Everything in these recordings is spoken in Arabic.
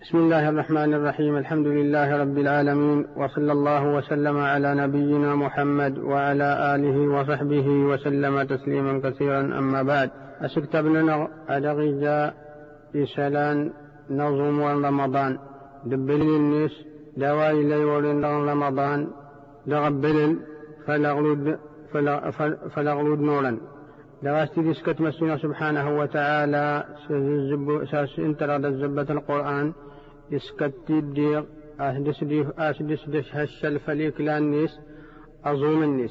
بسم الله الرحمن الرحيم. الحمد لله رب العالمين وصلى الله وسلم على نبينا محمد وعلى آله وصحبه وسلم تسليما كثيرا. أما بعد أسكتبنا أدغجا إسلان نظم رمضان. دبل الناس دواي لي ولن رمضان دغبل فلغلد فلغلد نورا دغاستي ديسكت مسنا سبحانه وتعالى ساس انترى الزبة القرآن. يسكتي الدير أهدس دي أهدس دش هشل فليك لانيس أظوم الناس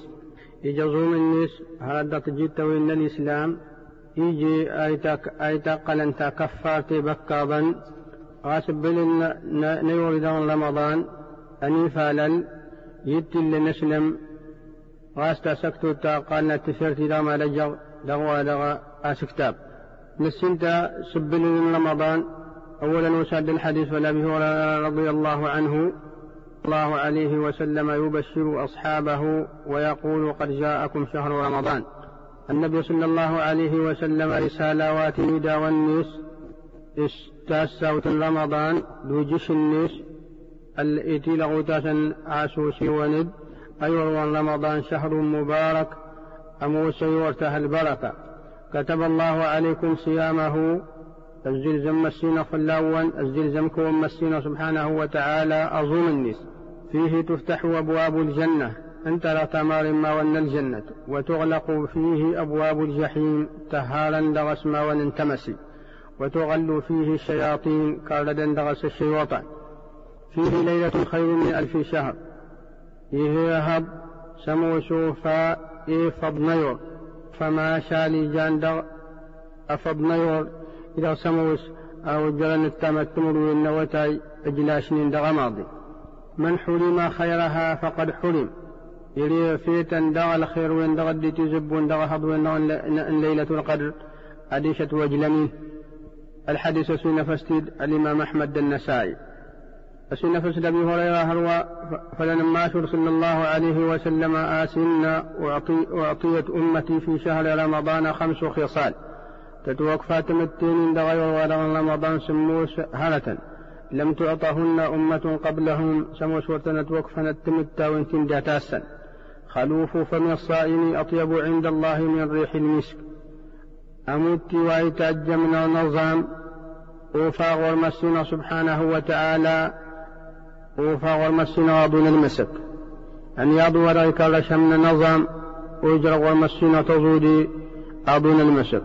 يجي أظوم الناس هذا تجيت وين الإسلام. يجي أيتك أيتك قلنتا كفارتي بكابا غاسب نيورد رمضان. أني فالل. يتي لنسلم. غاستا سكتو تا قالنا تسرتي داما لجر دغوا دغا أسكتاب نسنتا سبل رمضان. أولا وساد الحديث عن أبي هريرة رضي الله عنه. الله عليه وسلم يبشر أصحابه ويقول قد جاءكم شهر رمضان. النبي صلى الله عليه وسلم رسالات نيدا والنيس استاسوت رمضان. دوجش النيس التي لغوتاسا عاسوسي وند أيوة رمضان شهر مبارك. أموسي ورته البركة؟ كتب الله عليكم صيامه. الزلزم مسينا خلاوا الزلزم كون مسينا سبحانه وتعالى. أظن النس فيه تفتح أبواب الجنة. أنت لا تمار ما ون الجنة. وتغلق فيه أبواب الجحيم. تهارا دغس ما وننتمسي وتغل فيه الشياطين. كاردا دغس الشيوطان فيه ليلة خير من ألف شهر. إيه يهب سمو سوفا إيه فما شالي جان دغ أفضنيور إذا سموس أو جلن التمتمر والنوتاي أجلاشن دغ ماضي من حرم خيرها فقد حرم يلي فيتا دغ الخير وين دغ الديت زب دغ حظ وين ليلة القدر. أديشة وجلمين الحديث سنة فستيد الإمام أحمد النسائي. فسنة فسد أبي هريرة هروا فلما صلى الله عليه وسلم آسنا وأعطيت أمتي في شهر رمضان خمس خصال. تتوقفى تمتين دغير ولا رمضان سموس هلة لم تعطهن أمة قبلهم سموس وتنتوقف نتمتا وانتن داتاسا خلوف فم الصائم أطيب عند الله من ريح المسك. أموت ويتأجى من النظام أوفى والمسين سبحانه وتعالى. أوفى والمسين وضون المسك أن يضو ذلك لشمن نظام أجر والمسين تزودي أضون المسك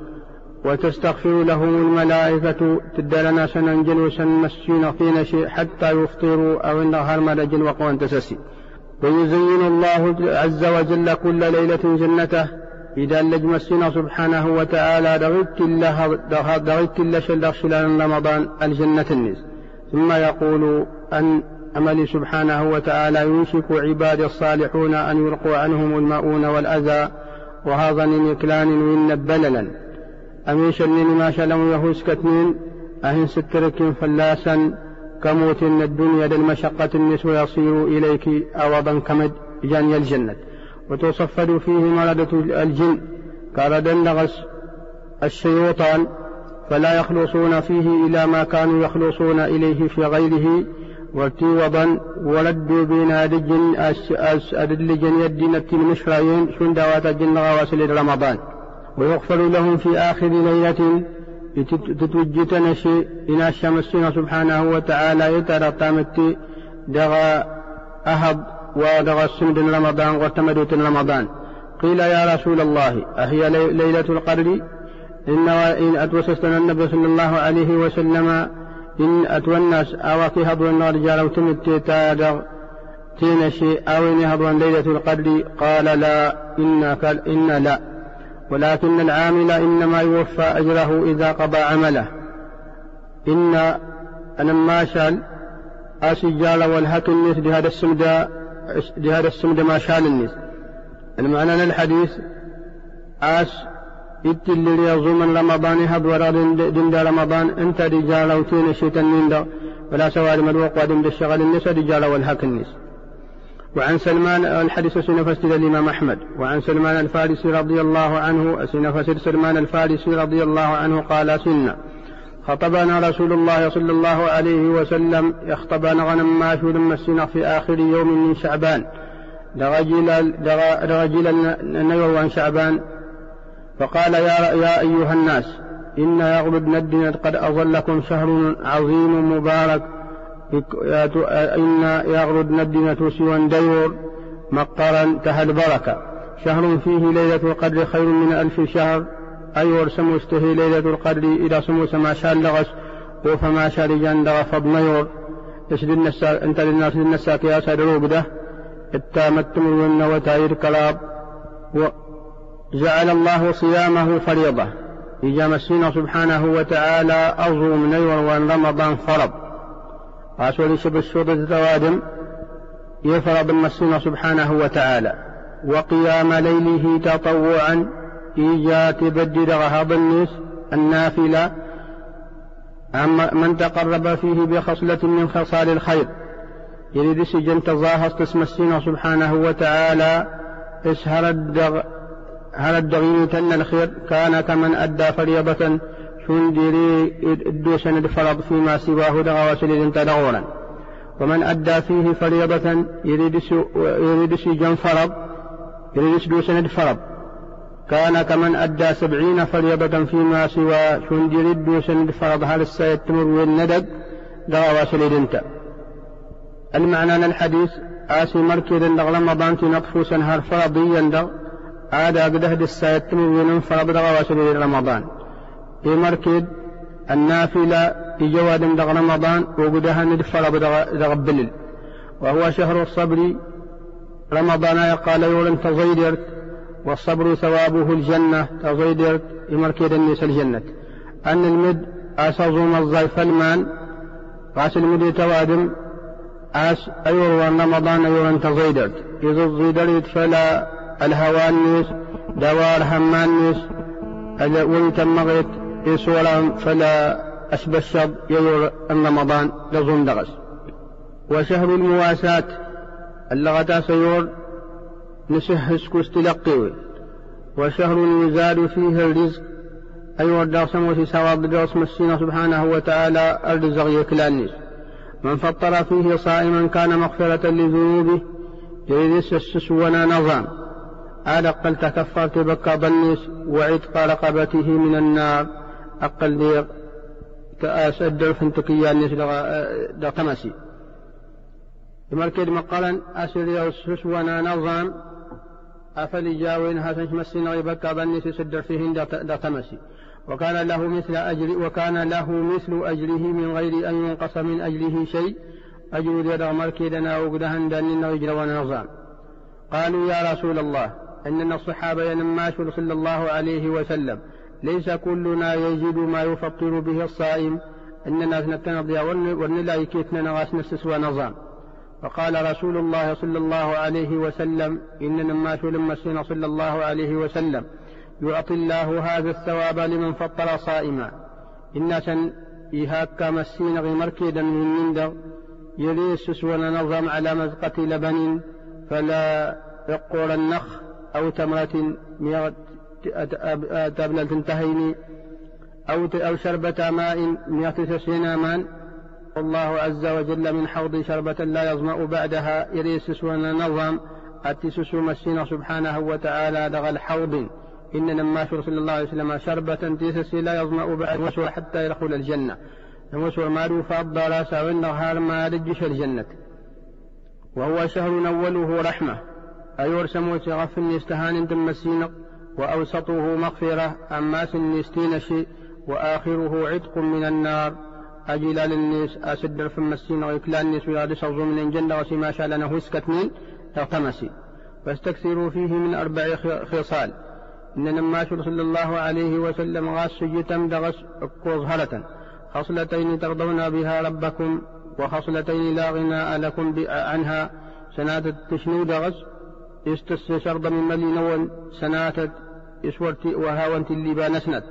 وتستغفر لهم الملائكة تدلنا سننجل وسنمسين فينا شيء حتى يفطروا أو النهار مدجل وقوان تسسي ويزين الله عز وجل كل ليلة جنته إذا لجمسنا سبحانه وتعالى دغيت الله دغيت الله شل شلال رمضان الجنة النس ثم يقول أن أمل سبحانه وتعالى يوشك عباد الصالحون أن يلقوا عنهم المؤون والأذى وهذا من إكلان وإن بللا. أمين شنين ما شلم يهوس كتنين أهن سترك فلاسا؟ كموت الدنيا للمشقة النسو يصير إليك أوضا كمد جاني الجنة. وتصفد فيه مردة الجن كردا نغس الشيوطان فلا يخلصون فيه إلى ما كانوا يخلصون إليه في غيره. وارتوضا ولدوا بين أدجن أدلجن يدين المشرعين شندوات الجن غواسل رمضان. ويغفر لهم في آخر ليلة تتوجتنا شيء إن الشمسين سبحانه وتعالى يترى تامتي دغا أهب ودغا السند رمضان وتمدت رمضان. قيل يا رسول الله أهي ليلة القدر؟ إن أتوسستنا النبي صلى الله عليه وسلم إن أتونس أواكي هضوا الرجال أو تمتي تادغ تين شيء أو إن هضوا ليلة القدر. قال لا إنك إن لا. ولكن العامل إنما يوفى أجره إذا قضى عمله. إن أنا ما شال أسجال والهك الناس بهذا السمد بهذا السمد ما شال الناس المعنى الحديث أس اللي يظلم رمضان هب ورا دند رمضان أنت رجال وتين شيطان ولا سواد مدوق وادم بالشغل الناس رجال والهك الناس وعن سلمان الحديث سنفسد الإمام أحمد وعن سلمان الفارسي رضي الله عنه سنفسد سلمان الفارسي رضي الله عنه قال سنة خطبنا رسول الله صلى الله عليه وسلم يخطبنا غنم ماشو لما السنة في آخر يوم من شعبان لرجل لرجل نير عن شعبان فقال يا, يا أيها الناس إن يغلب الدين قد أظلكم شهر عظيم مبارك. إن يغلب الدين سوى ديور مقرا تهد بركة شهر فيه ليلة القدر خير من ألف شهر. أي ورسم استهي ليلة القدر إلى سموس ما شاء لغس وفما شاء رجان فض نيور يسد النساك أنت للناس النساك يا سادرو بده. التامتم ون وتاير كلاب. وجعل الله صيامه فريضة. إجا مسينا سبحانه وتعالى أرجو من نيور وأن رمضان فرض. أسول شب الشوط التوادم يفرض مسينا سبحانه وتعالى. وقيام ليله تطوعا. إيجا تبدل غهاب الناس النافلة. أما من تقرب فيه بخصلة من خصال الخير. يريد سجن تظاهر تسمسينا سبحانه وتعالى. إسهر الدغ هل الدغين تن الخير؟ كان كمن أدى فريضة. شندري الدوسن الفرض فيما سواه دغا وسليد تدغورا ومن أدى فيه فريضة يريد يريد سجن فرض. يريد دوسن الفرض كان كمن أدى سبعين فريضة فيما سوى شندر الدوسن الفرض هل السيتمر والندق دغا وسليد المعنى الحديث آسي مركز رمضان تنطفو سنهار فرضيا دغ؟ عاد قده السايت من فرض وسليل رمضان. في مركز النافلة في جواد دغ رمضان وقدها ند فرض دغ بلل. وهو شهر الصبر. رمضان يقال يولن تزيدرت والصبر ثوابه الجنة تزيدرت مركز الناس الجنة. أن المد أسظم الزيف المان غاس المد توادم أس أيور رمضان أيور تزيدرت إذا زيدرت فلا الهوانيس دوار همانيس ويتمغت يسولا فلا أشبه الشر يور رمضان لزوم دغس. وشهر المواساة اللغة سيور نسح سكوس وشهر يزاد فيه الرزق أيوة الدرسم وفي سواب درس مسينا سبحانه وتعالى الرزق يكلانيس من فطر فيه صائما كان مغفرة لذنوبه يريد السسونا نظام. على أقل تكفرت بكى ضنيس وعتق رقبته من النار. أقل دي كأس الدرف انتكيا نيس دا تمسي يمركز مقالا أسر يوسوس وأنا نظام. أفل جاوين هاسنش مسينا يبكى ضنيس يسدر فيهن دا تمسي وكان له مثل أجر وكان له مثل أجره من غير أن ينقص من أجره شيء. أجر يدا مركدنا وقدهن دان يجرى ونظام قالوا يا رسول الله أننا الصحابة ينماشوا صلى الله عليه وسلم. ليس كلنا يجد ما يفطر به الصائم. أننا نتنضي ونلا كيف نغاس نسس ونظام. فقال رسول الله صلى الله عليه وسلم إن نماش لما صلى الله عليه وسلم. يعطي الله هذا الثواب لمن فطر صائما. إن سن إيهاك مسين غمركيدا من مندر. يليسس وننظم على مزقة لبن. فلا يقول النخ أو تمرة تبلة تنتهيني أو أو شربة ماء مئة سنامان الله عز وجل من حوض شربة لا يظمأ بعدها يريسس وننظم أتسس مسين سبحانه وتعالى دغ الحوض. إن لما صلى الله عليه وسلم شربة تيسس لا يظمأ بعد حتى يدخل الجنة. وسوى ما روفا الضراس والنهار ما رجش الجنة. وهو شهر أوله رحمة. أيورسم وتغف يستهان تمسين وأوسطه مغفرة أما سنستين شيء وآخره عتق من النار. أجلال الناس أسد في المسين ويكلان الناس ويادس من الجنة وسما لنا هسكتنين تغتمسي فاستكثروا فيه من أربع خصال. إن لما صلى الله عليه وسلم غاس جتم دغس هلة خصلتين ترضون بها ربكم وخصلتين لا غناء لكم عنها. سنات تشنو دغس يستشرب من ملي نون سناتت يسورت وهاونت اللي بانسنت.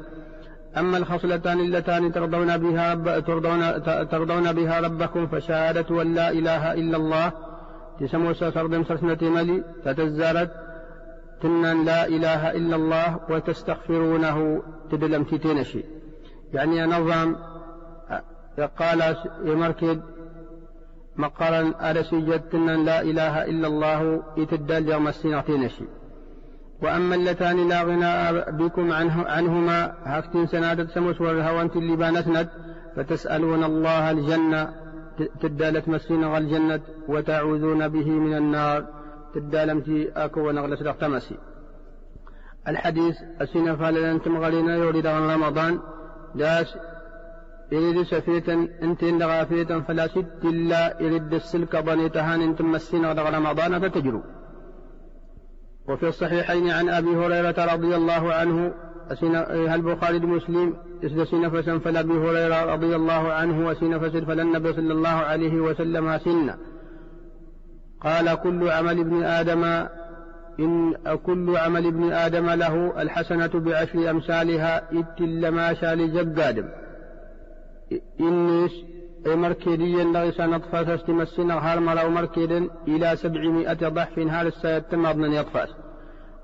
أما الخصلتان اللتان ترضون بها ترضون, ترضون بها ربكم فشهادة أن لا إله إلا الله تسمو سردم سرسنة ملي فتزارت تنن لا إله إلا الله وتستغفرونه تدلم تتنشي يعني نظام قال يمركد مقالا أرسي جدنا لا إله إلا الله يوم السنة نشي. وأما اللتان لا غناء بكم عنه عنهما هفتين سنادة سمس والهوانت اللي بانسند فتسألون الله الجنة تدالت مسين الجنة وتعوذون به من النار تدالمتي أكو ونغلس تمسي الحديث أسينا أنتم غلينا يريد رمضان داس يريد سفيتا انت لغا فيتا فلا ست إلا يريد السلك بنيتهان أنتم مسين غدا رمضان فتجروا وفي الصحيحين عن أبي هريرة رضي الله عنه هل البخاري مسلم إسد سنفسا فلأبي هريرة رضي الله عنه وسنفس فللنبي صلى الله عليه وسلم سنا قال كل عمل ابن آدم إن كل عمل ابن آدم له الحسنة بعشر أمثالها إتل ما شال جقادم إنيس مركديا لغس نطفاس استمسنا هار مرأو مركدا إلى سبعمائة ضعف هار السيتم أظن يطفاس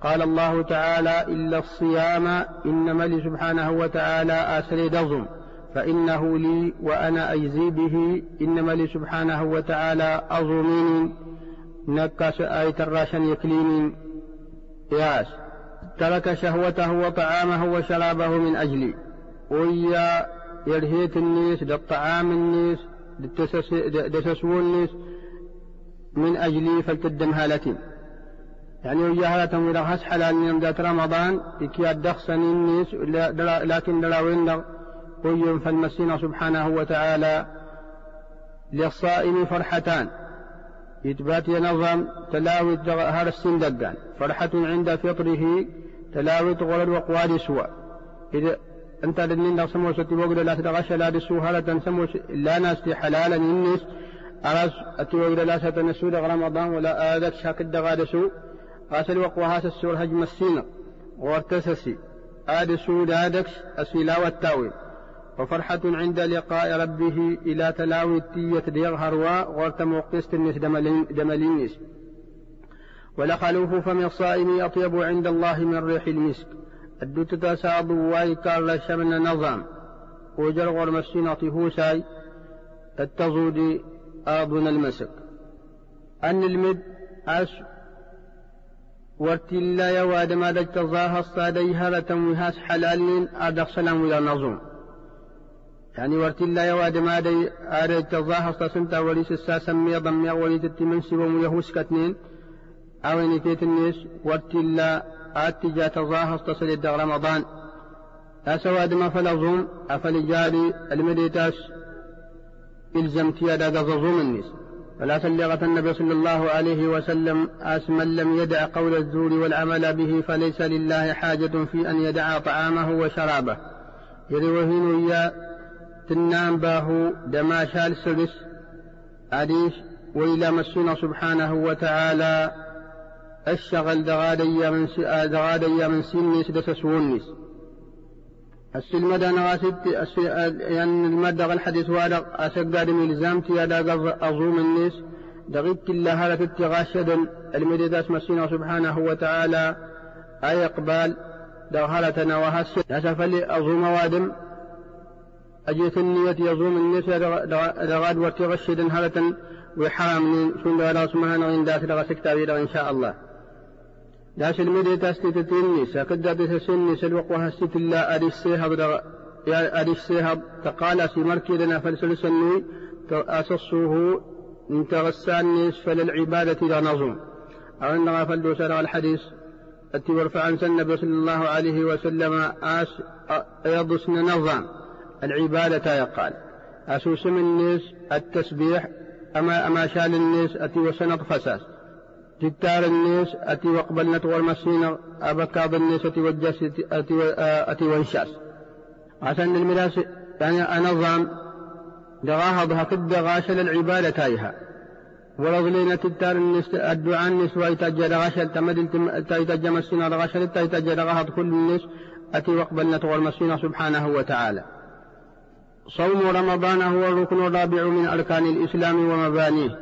قال الله تعالى إلا الصيام إنما لي سبحانه وتعالى أسري دظم فإنه لي وأنا أجزي به إنما لي سبحانه وتعالى أظمين نكاس آية الراشن يكليني ياس. ترك شهوته وطعامه وشرابه من أجلي. ويا يرهيت النيس للطعام النيس دسسو النيس من أجلي فلتدم هالتين يعني ويا هالة وإذا هس حلال ذات رمضان إكي الدخسن النيس لكن دراوين ويوم فالمسين سبحانه وتعالى للصائم فرحتان. إثبات ينظم تلاوي هذا السندقان فرحة عند فطره تلاوي غرر وقوال سوى. أنت لنين سمو ستي وقل لا تتغشى لا دسو هلا سمو لا ناس حلالا الناس أراس أتي وقل لا ستنسو رمضان ولا آذك شاك الدغادسو غاسل وقوى هاس السور هجم السينة وارتسسي. آدسو دادكش أسيلا والتاويل وفرحة عند لقاء ربه إلى تلاوي التية ديغهر وغرت موقست النس دملينيس. ولخلوف فم الصائم أطيب عند الله من ريح المسك. الدوت تساض واي كارل شمن نظام. وجر غرمسين هوساي التزود آبن المسك. أن المد أس ورتلا يواد ما دجت الظاهر صاديها لتموهاس حلال أدخ سلام إلى نظم يعني ورت الله يواد ما دي آري تظاهر سنتا وليس الساسا مي ضمي وليس التمنسي وميهوس كتنين أو إن تيت الناس آتجا تظاهر تصل الدغ رمضان. أسواد ما فلظم أفلجاري المديتاس إلزم تيادا غزظوم الناس فلا سلغة النبي صلى الله عليه وسلم أسمن لم يدع قول الزور والعمل به فليس لله حاجة في أن يدع طعامه وشرابه. يروهن إياه تنام باهو دما شال سلس أديش وإلى مسنا سبحانه وتعالى الشغل دغادي من دغادي من سنيس دسس ونيس السلمة نغاسد يعني المادة الحديث وادق أسقاد من الزامتي هذا أظوم النيس. دغيت الله هذا تتغاشد المددات مسنا سبحانه وتعالى. أي إقبال. دغهلتنا وهس أسفل أظوم وادم. أجيت النية يظوم النساء لغاد وتغشد هلة وحام سند الله سبحانه سكتا إن شاء الله. داس المدي تاستي النساء قد دابت سن سل وقوها ست الله أدي السيهب يا أدي السيهب تقال في مركزنا فلسلسني أسصه من تغسان فللعبادة لا نظم. أو أن غافل سرى الحديث التي ورفع عن النبي صلى الله عليه وسلم آس يضسن نظام. العبادة يقال. أسوس من الناس التسبيح أما أما شال الناس أتي وسنط فساس تتار الناس أتي وقبل نتغى المسين أبكاض الناس أتي وجس أتي, أتي وانشاس عشان المراس يعني أنظم دغاها كد غاشل العبادة تايها. ورغلين تتار الناس الدعاء الناس ويتجد غاشل تمد تيتجد مسين غاشل تيتجد غاها كل الناس أتي وقبل نتغى المسين سبحانه وتعالى. صوم رمضان هو الركن الرابع من أركان الإسلام ومبانيه.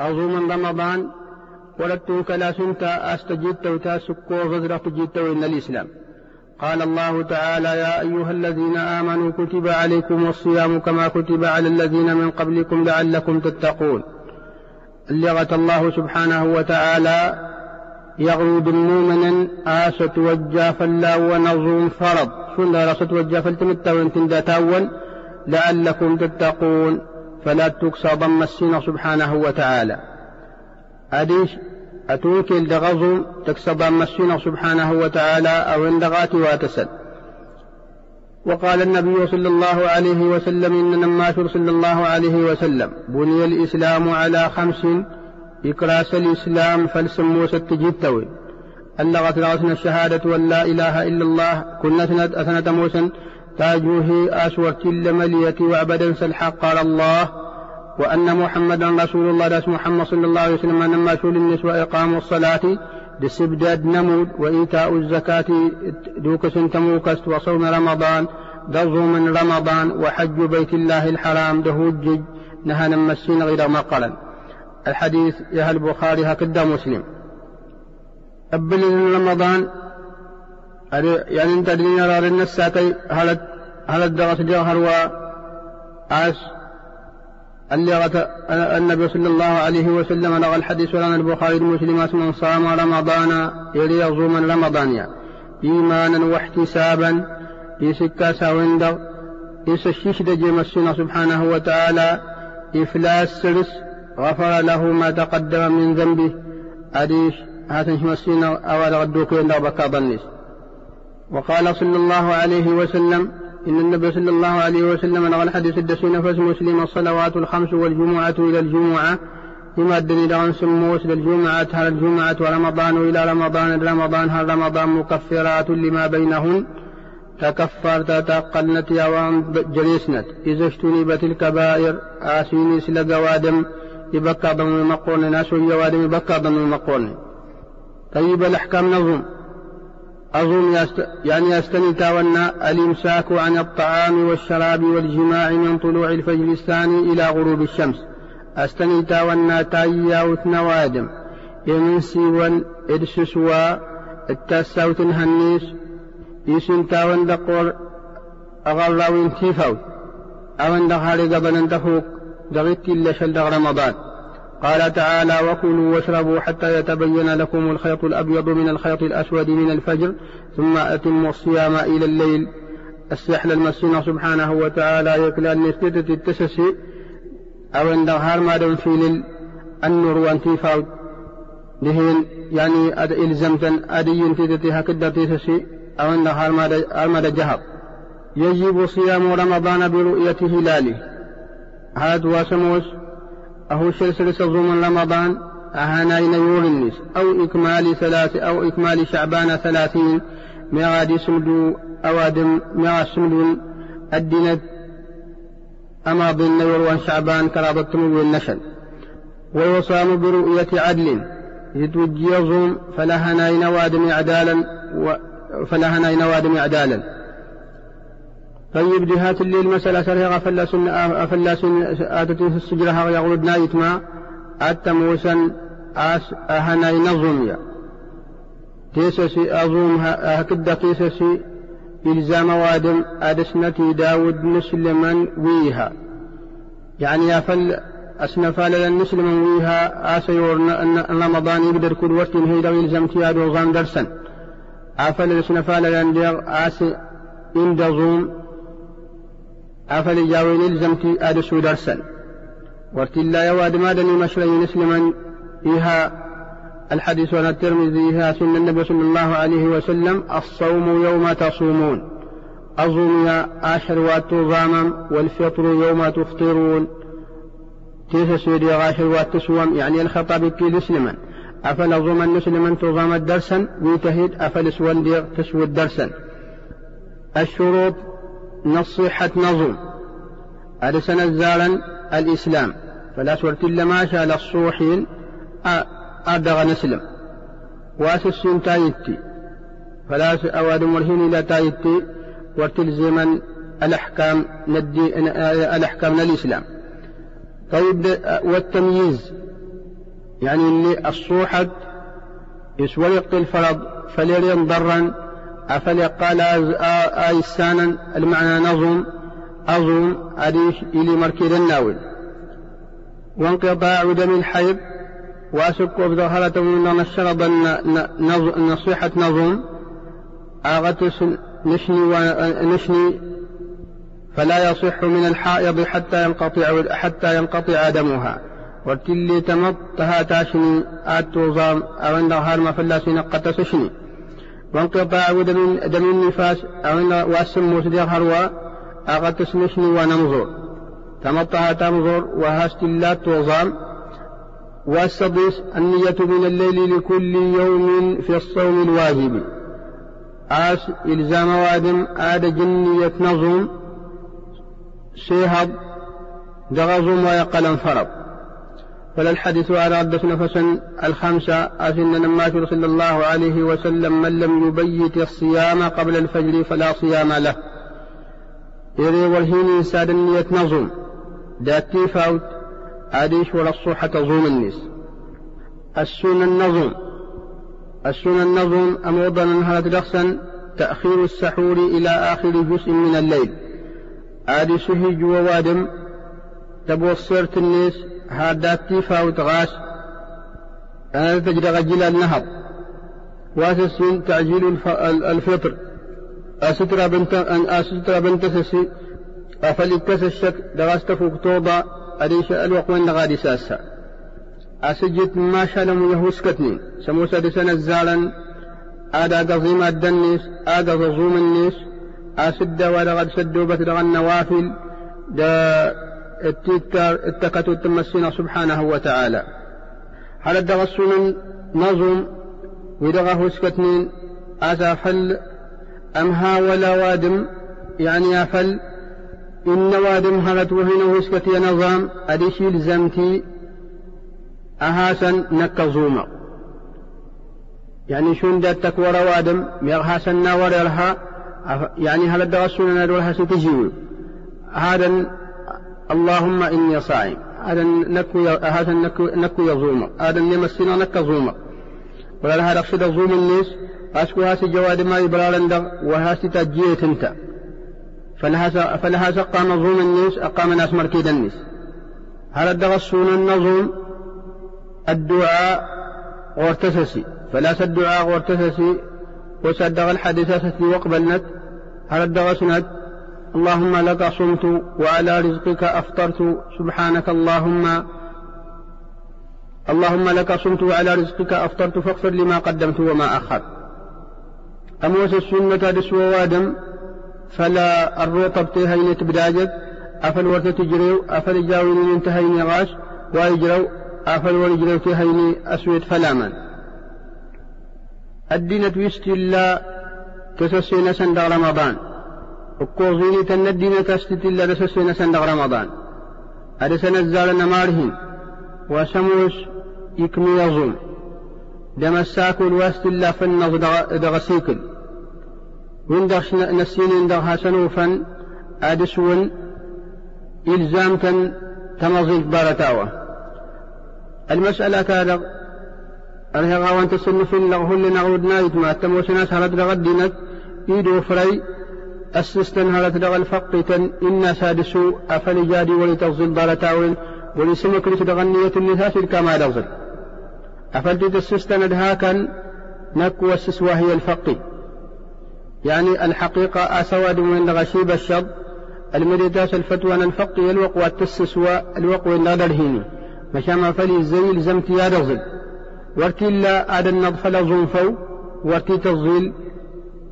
أظوم رمضان ولدت كلا سنت أستجدت وتاسكو غزرة جدت إن الإسلام. قال الله تعالى يا أيها الذين آمنوا كتب عليكم الصيام كما كتب على الذين من قبلكم لعلكم تتقون. لغة الله سبحانه وتعالى يغرد المؤمن آسة وجا فلا ونظوم فرض. شن رسة وجا فلتمتا وانتن تاول لعلكم تتقون. فلا تكسى ضم السين سبحانه وتعالى. أديش؟ أتوكل دغزو تكسى ضم السين سبحانه وتعالى أو اندغات واتسد. وقال النبي صلى الله عليه وسلم إن نماشر صلى الله عليه وسلم بني الإسلام على خمس إكراس الإسلام فلسمو ستجيب توي اللغة لغتنا الشهادة أن لا إله إلا الله. كنا أثنة موسى تاجوه أسور كل ملية وعبدا سلحق قال الله. وأن محمدا رسول الله داس محمد صلى الله عليه وسلم أنما شول النسوة إقام الصلاة دسبداد نمود وإيتاء الزكاة دوكس تموكست وصوم رمضان دظو من رمضان وحج بيت الله الحرام دهوجج نهى نمسين غير مقلا الحديث يا البخاري هكذا مسلم. قبل رمضان يعني انت دنيا رار النساتي هل هل الدرس جوهر و اللي النبي صلى الله عليه وسلم لغى الحديث ولنا البخاري المسلم من صام رمضان يلي من رمضان. إيمانا واحتسابا. يسكا ساوندر. يسشيش دجي مسنا سبحانه وتعالى. إفلاس سرس غفر له ما تقدم من ذنبه. أديش. هاتن مسنا أول غدوك بكا ظنيس وقال صلى الله عليه وسلم إن النبي صلى الله عليه وسلم نقل الحديث الدسين فز مسلم الصلوات الخمس والجمعة إلى الجمعة لما الدنيا دعون سموس للجمعة هل الجمعة ورمضان إلى رمضان رمضان هل رمضان مكفرات لما بينهن؟ تكفرت تقلنت يوان جليسنت. إذا اجتنبت الكبائر آسيني سل قوادم يبكى ضمن المقول ناس يوادم يبكى ضمن المقول طيب الأحكام نظم. أظن. يعني يستني تاونا الإمساك عن الطعام والشراب والجماع من طلوع الفجر الثاني إلى غروب الشمس. أستني تاونا تايا وثنوادم يمنسي ون إرسسوا التاسع تنهنيس. يسن تاون دقور أغلاوين تيفاو. أون دخاري قبل دفوق دغيت إلا شل رمضان. قال تعالى وكلوا واشربوا حتى يتبين لكم الخيط الأبيض من الخيط الأسود من الفجر ثم أتموا الصيام إلى الليل. السحل المسين سبحانه وتعالى يكلا نسبة التسسي أو هار ما دم في النور وانتفاق دهين يعني أد إلزمتا أدي تتتي هكذا تسسي أو أن هار ما جهر. يجب صيام رمضان برؤية هلاله. هذا واسموس أهو سلسلة ضمن رمضان أهانين يورنس أو إكمال ثلاث أو إكمال شعبان ثلاثين. ميغادي سمدو أوادم ميغا سمدو الدينة أما ظن يروان شعبان كرابة والنشل ويصام برؤية عدل. يتوجي يظلم فلها نوادم عدالا و فلها نوادم عدالا طيب جهات الليل مسألة سرها فلاسن أفلاسن آتتين في السجرة يغلد نايت ما؟ التموسن أس أهناي نظم تيسسي أظوم هكذا تيسسي إلزام وادم أدسنتي داود مسلما ويها. يعني أفل أسنفال مسلما ويها آسيور أن رمضان يقدر كل وقت هيدا يلزم تياد وغان درسا. أفل أسنفال لأن آسي إن دظوم أدسو درسا ورتلا يواد مادني مشري مسلما إيها الحديث عن الترمذي إيها سنة النبي صلى الله عليه وسلم الصوم يوم تصومون. يا آشر واتوظاما والفطر يوم تفطرون. كيف سيدي غاشر واتسوم يعني الخطاب كي مسلما أفل أظن مسلما تظام درسا ويتهد أفل سوان تسود درسا الشروط نصيحة نظم. أرسن الزارا الإسلام. فلا سورت ما شاء للصوحين أدغ نسلم. واسس تايتي. فلا أواد مرهين إلى تايتي. وتلزما الأحكام ندي الأحكام الإسلام. طيب والتمييز. يعني اللي الصوحة يسوى الفرض فليرين ضرا أفل قال آيسانا المعنى نظم أظن أديش إلي مركز الناول. وانقطاع دم الحيض وأسك بظهرة من نشرب نصيحة نظم. أغتس نشني ونشني فلا يصح من الحائض حتى ينقطع حتى ينقطع دمها. وتلي تمط تها تاشني آتوزام أو عند هارما فلاسين قتسشني وانقطاع دم, دم النفاس واسم صديق هروا أغتسنشني ونمزور تمطها تمزور وهاست الله توزام والسدس النية من الليل لكل يوم في الصوم الواجب. آس إلزام وادم آد جنية نظم سيهب دغزم ويقل فرض فلا الحديث على عدة نفسا الخمسة أسن نمات صلى الله عليه وسلم من لم يبيت الصيام قبل الفجر فلا صيام له. إذا والهين ساد النية نظم. داتي فاوت. أديش ولا الصوحة تظوم النس. السنة النظم السنة النظم أموضا هذا درسا تأخير السحور إلى آخر جزء من الليل. آدي سهج ووادم تبو الصيرت الناس هادات فاوت غاس أنا تجد غجل النهض واسس تعجيل الفطر. أسترى بنت أن أسترى بنت سسي. أفلكس الشك دغست فوق توضع. أديش ألوق وين غادي ساسا. أسجت ما شالم يهوسكتني. سموسة دسنا الزالا آدا قظيم الدنيس. آدا ظزوم النيس. أسد ولا قد سدوا بتدغ النوافل. دا اتكتوا التمسين سبحانه وتعالى. هل الدغ السنن نظم؟ ودغه سكتنين؟ أسافل أمها ولا وادم؟ يعني أفل إن وادم هلت وهنا وسكتي نظام؟ أديشي لزمتي أهاسا نكزوما يعني شون دا تكور وادم؟ ميغهاسا ناور يعني هل الدغسون ندولها ستجيو؟ هذا اللهم إني صائم. هذا نكو هذا نكو نكو يظوم هذا نمسنا نكزوما ولا هذا قصد ظوم الناس. أسكو هاسي جواد ما يبرالن وهاسي تجيت أنت. فلها فلها سقى نظوم الناس أقام ناس مركيد الناس. هل الدغسون النظوم الدعاء وارتسسي فلا الدعاء وارتسسي وصدق الحديثة وقبلنت هل الدغسنت اللهم لك صمت وعلى رزقك أفطرت. سبحانك اللهم. اللهم لك صمت وعلى رزقك أفطرت. فاغفر لما قدمت وما أخرت أموس السنة دسو وادم. فلا الروطب تهين تبداجت أفل ورت تجريو. أفل جاوين انتهين غاش ويجرو. أفل ورجرو تهين أسود فلاما. الدين تويست الله. تسسين سندغ رمضان. هذا سنزال نمارهن وسموس يكمي يظلم دم الساكل واست الله فن دغسيكل وندخ نسين دغها سنوفا أدسون إلزامة تمضي بارتاوة المسألة هذا أرهغا وانت سنف لغهن نغود نايت ما التموسناس هلت دغدينك إيدو فري أسستن الفقتن إنا سادسو أفل جادي ولتغزل دارتاوين ولسمك لتدغنية النساس كما دغزل. أفلت تسستن دهاكا نك والسس وهي الفقي. يعني الحقيقة أسود من غشيب الشب المديتاس الفتوى أن الفقي الوق والتسس والوق والنادر هيني مشاما فلي الزيل زمت يا دغزل. ورتي لا أدى النضف لزنفو ورتي تظل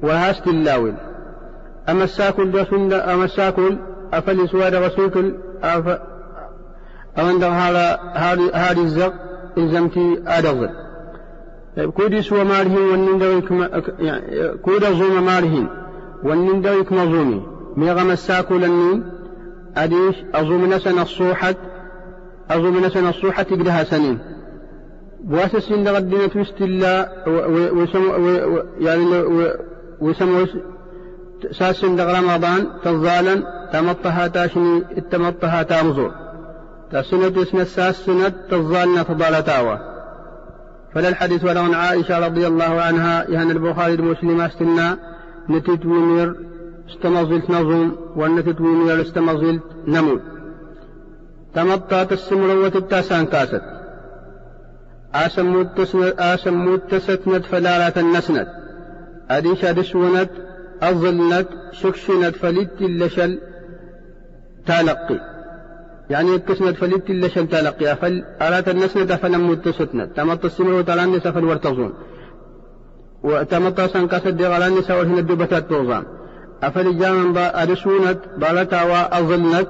وهاست اللاول أما الساكل دسند أما الساكل أفلي سواد غسوكل أف أمن هذا هذه الزق إلزمتي أدغل طيب كودي سوى مالهن والنندويك يعني كودا زوم مالهن والنندويك مظومي ميغم الساكل النين أديش أظوم نسن الصوحة أظوم نسن الصوحة تقدها سنين. بواسس إن غدنا توست الله وسمو يعني وسمو ساس دغ رمضان تظالا تمطها تاشني التمطها تامزور تسنة اسم الساس سنة تظالنا تضالتاوى فلا الحديث ولو عن عائشة رضي الله عنها يعني البخاري المسلم استنا نتيت ويمير استمازلت نظم ونتيت ويمير استمازلت نمود تمطات السمروة التاسان كاست آسموت تستند فلالة النسند أديش أدسونت أظلنت شكشنت فلت اللشل تلقي. يعني اتسند فلت اللشل تلقي. فل أرات النسند فلم متستند تمط السمروة تلان سفل ورتظون وتمط سنكاسد دي غلان سوال هنا الدبتات توزان. أفل جامن أدسونت بالتا وأظلنت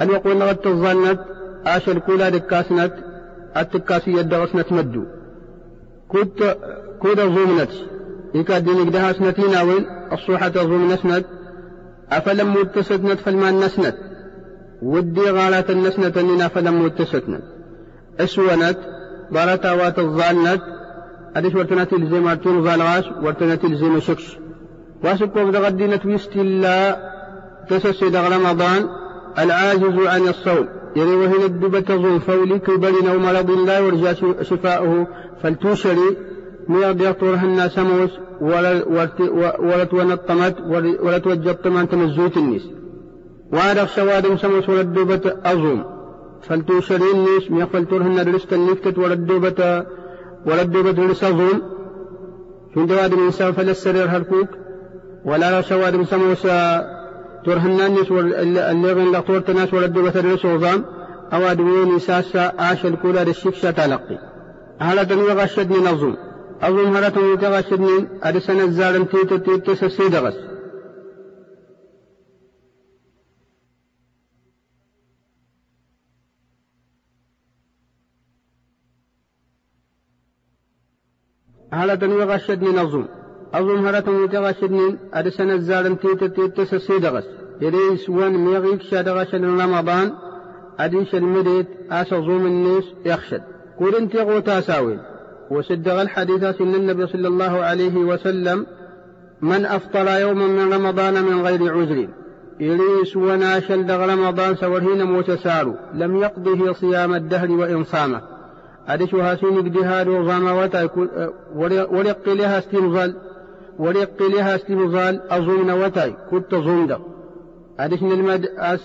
أن يقول نغت الظنت آشر كولا دكاسنت. التكاسي يدغسنت مدو. كنت كودا زومنت. إيكا دينك دها سنتين أول الصوحة زوم نسنت أفلم متستنت فالمان نسنت ودي غالات النسنت أننا فلم متستنت أسونت بارتا وات الظالنت أديش ورتناتي الزيم ارتين ظالغاش ورتناتي الزيم شكش واسكوك دغدينت ويستلا تسسي دغ رمضان. العاجز عن الصوم. يعني وهنا الدبة ظن فولي كبر أو مرض لا شفاؤه فلتوشري ميغ يطورها الناس موس ولا ولا تونطمت ولا توجبت من تمزوت الناس وارغ سواد سموس ولا الدبة أظن فلتوشري الناس ميغ فلتورهن رزق النفتة ولا الدبة ولا الدبة رزق أظن شون دواد من سوف فلسرير هركوك ولا سواد سموس ترهنانيس اللغن لطور تناس ولدو بثر وظام أو أدوين ساسا عاش الكولا للشفشة تلقي. هلا تنوي غشدني نظم أظن هلا تنوي غشدني أدسن الزالم تيتا تيتا سسيدغس هلا تنوي غشدني نظم. أظن هرتم يتغشدنين أرسن الزالم تيتا تيتا سسيدغس إريس وان ميغيك شادغش رمضان. أديش المديت أسظوم الناس يخشد قول انت غوتا ساوين وصدق الحديث سن النبي صلى الله عليه وسلم من أفطر يوما من رمضان من غير عذر إليس وناشل دغ رمضان سورهين موتسارو لم يقضه صيام الدهر وإن صامه أدش هاسين اجدهاد وظام وتا ورق لها استمظال ورق لها استمظال أظن وتاي كنت ظندق أدشن المد أس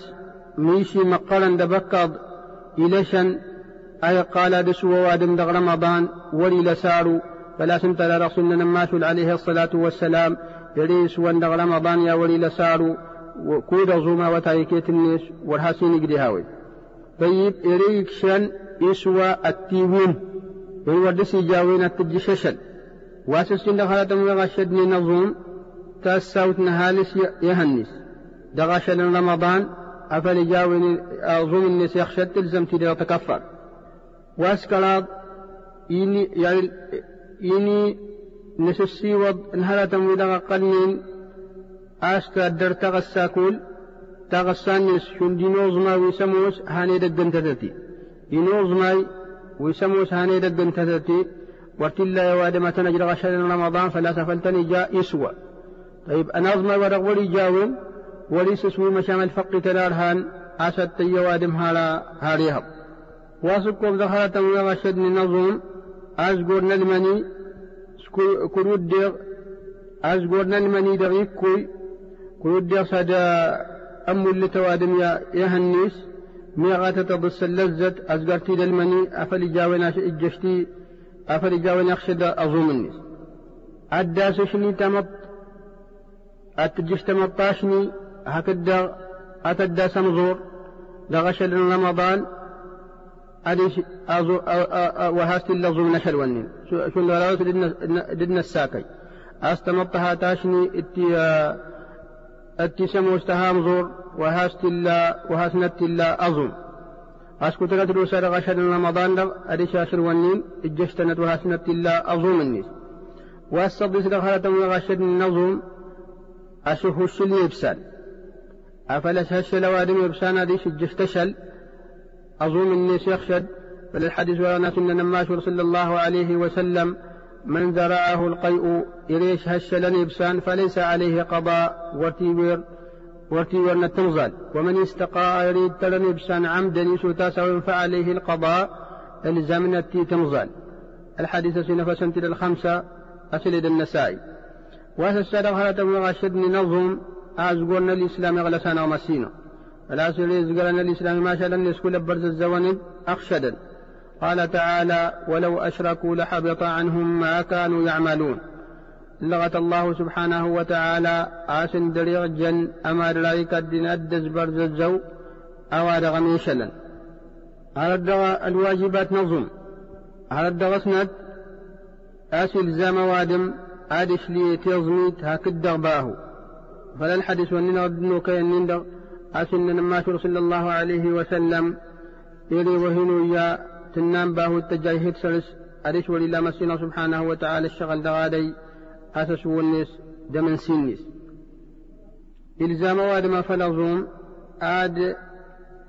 ميشي مقالا دبكض إلشن أي قال دسو وادم دغ رمضان ولي لسارو فلا سمت لرسولنا نماشل عليه الصلاة والسلام. يريس وندغ رمضان يا ولي لسارو وكود زوما وتايكيت الناس والحسين قدي هاوي. طيب إريك شن يسوى التيوين هو دسي جاوين التجششل واسسين دخلت مغشدني نظوم تاساوت نهالس يهنس. دغشل رمضان أفل جاوين أظن الناس يخشد تلزم تدير تكفر. واسكلاض إني يعني إني نسسي وض انهلا ودا قلنين أسكا در تغساكول تغسانيس شندينوز ما ويسموس هاني دقن تتتي. ينوز ماي ويسموس هاني دقن تتتي. ورتلا يوادم تنجر غشل رمضان فلا سفلتني جاء يسوى طيب أنا أظن ورغولي جاون وليس اسمه مشام الفق تلارهان أسد تيوادم هالا هاريهب واسكم دخلت وغشد نظم أزقور نلمني كرود ديغ أزقور نلمني دغيك كوي. كرود ديغ سادا أم اللي توادم يا يهنيس. ميغات تضس اللذة أزقرتي للمني أفل جاوين إجشتي. أفل جاوين أخشد أظوم النيس أداس شني تمط. أتجش تمطاشني هكذا أتدى سمزور لغشل رمضان. أديش أزو وهاست اللغز من نشل ونين شو الغلاوة ددنا الساكي. أستمطها تاشني إتي إتي سمو استهام زور وهاست الله وهاسنت الله أظن أسكت لك سر غشل رمضان لغ أديش أشر ونين إجشتنت وهاسنت الله أظن النيس. وأستضيس دخلت وغشل النظم أشوف الشلي إبسال أفلس هشل وادم يبسانا دي شجف تشل أظن إني يخشد فللحديث ولا أن نماش صلى الله عليه وسلم. من ذرعه القيء إليش هشل يبسان فليس عليه قضاء. وتيوير وتيوير نتنزل ومن استقاء يريد تلن يبسان عمدا يسوتا فعليه القضاء الزمن التي تنزل. الحديث سنفسنت الخمسة أسلد النسائي واسسد غلط وغشدني نظم أزقرنا الإسلام غلسانا ومسينا. سيريز قالنا الإسلام ما شاء الناس كل برز الزوانب أخشدا قال تعالى ولو أشركوا لحبط عنهم ما كانوا يعملون. لغت الله سبحانه وتعالى آسن دريغ جن أما رأيك الدين أدز برز الزو أواد غميشلا على الواجبات نظم؟ على الدغسنت أسل زام وادم أدش لي تيزميت هكذا باه فلا الحديث وننا ودنو كي نندغ أسن لما صلى الله عليه وسلم. يلي وهنو يا تنام باه التجاهد سلس أدش ولله مسينا سبحانه وتعالى الشغل دغادي. أسس والنس دمن سنس إلزام وادم فلظوم آد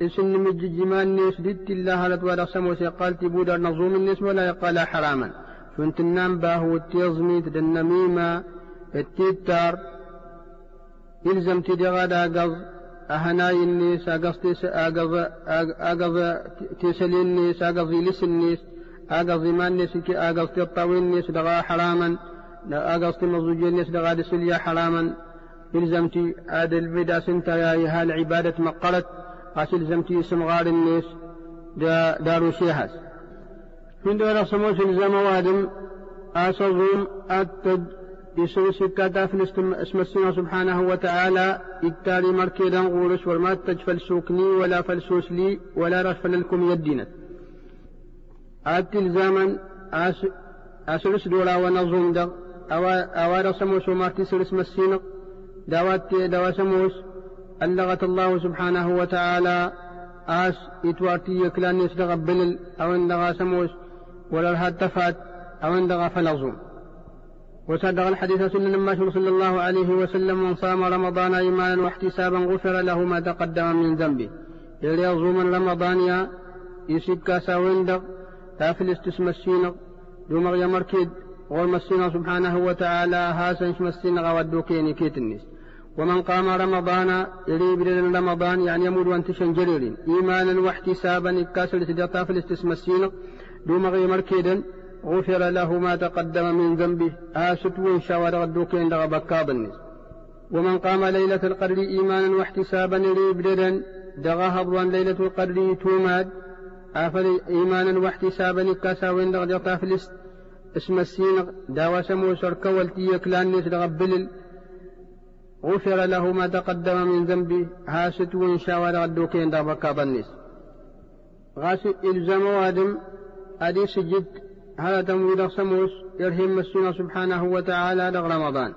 إسن مججمان نيس دت الله لتوالى سموس قال تبود نظوم النس ولا يقال حراما. فانت النام باهو التيزمي النميمة التيتار. إلزم تدغادا قض أهناي النيس أقض أقض أقض تسلي النيس أقض لس النيس أقض ما النيس أقض تطوي النيس دغا حراما أقض تمزوج النيس دغا دسليا حراما. إلزمتي هذا البدا سنتا يا هال عبادة مقلت أسل زمتي اسم غار النيس دارو شيهاس من دون سموس الزم وادم أصغم أتد يسوي سكاتا في اسم السنة سبحانه وتعالى. التالي مركيدا غورش والما تجفل سوكني ولا فلسوس لي ولا رفل لكم يدينا أس أسلس دولا ونظم دغ أوار سموس وما اسم السنة دوات دوا سموس ألغت الله سبحانه وتعالى. آس إتواتي يكلان يسدغ بلل أو اندغا سموس ولا التفات أو اندغا فلظم. وصدق الحديث سنن ما صلى الله عليه وسلم من صام رمضان إيمانا واحتسابا غفر له ما تقدم من ذنبه. يلي يظوم رمضان يسكا ساويندغ تافل استسم السينغ دومغ يمركد والمسينا سبحانه وتعالى هاسن مسينغ ودوكيني كيتنيس. ومن قام رمضان يريد رمضان يعني يمود وانتشن جرير إيمانا واحتسابا إكاسر سجطا في الاستسمسين دوم غي مركيدا غفر له ما تقدم من ذنبه آست وإنشا ودغدوكين دغ بكاض ومن قام ليلة القدر إيمانا واحتسابا يريد دغ هضوا ليلة القدر توماد آفل إيمانا واحتسابا إكاسا وين دغ جطا في اسم السين داوى سمو سركا والتي يكلان نس دغ بلل غفر له ما تقدم من ذنبه هاست وإن شاء ودغدوكين دا بكا ظنس غاسي إلزام وادم أدي سجد هذا تمويل سموس يرهم السنة سبحانه وتعالى دغ رمضان.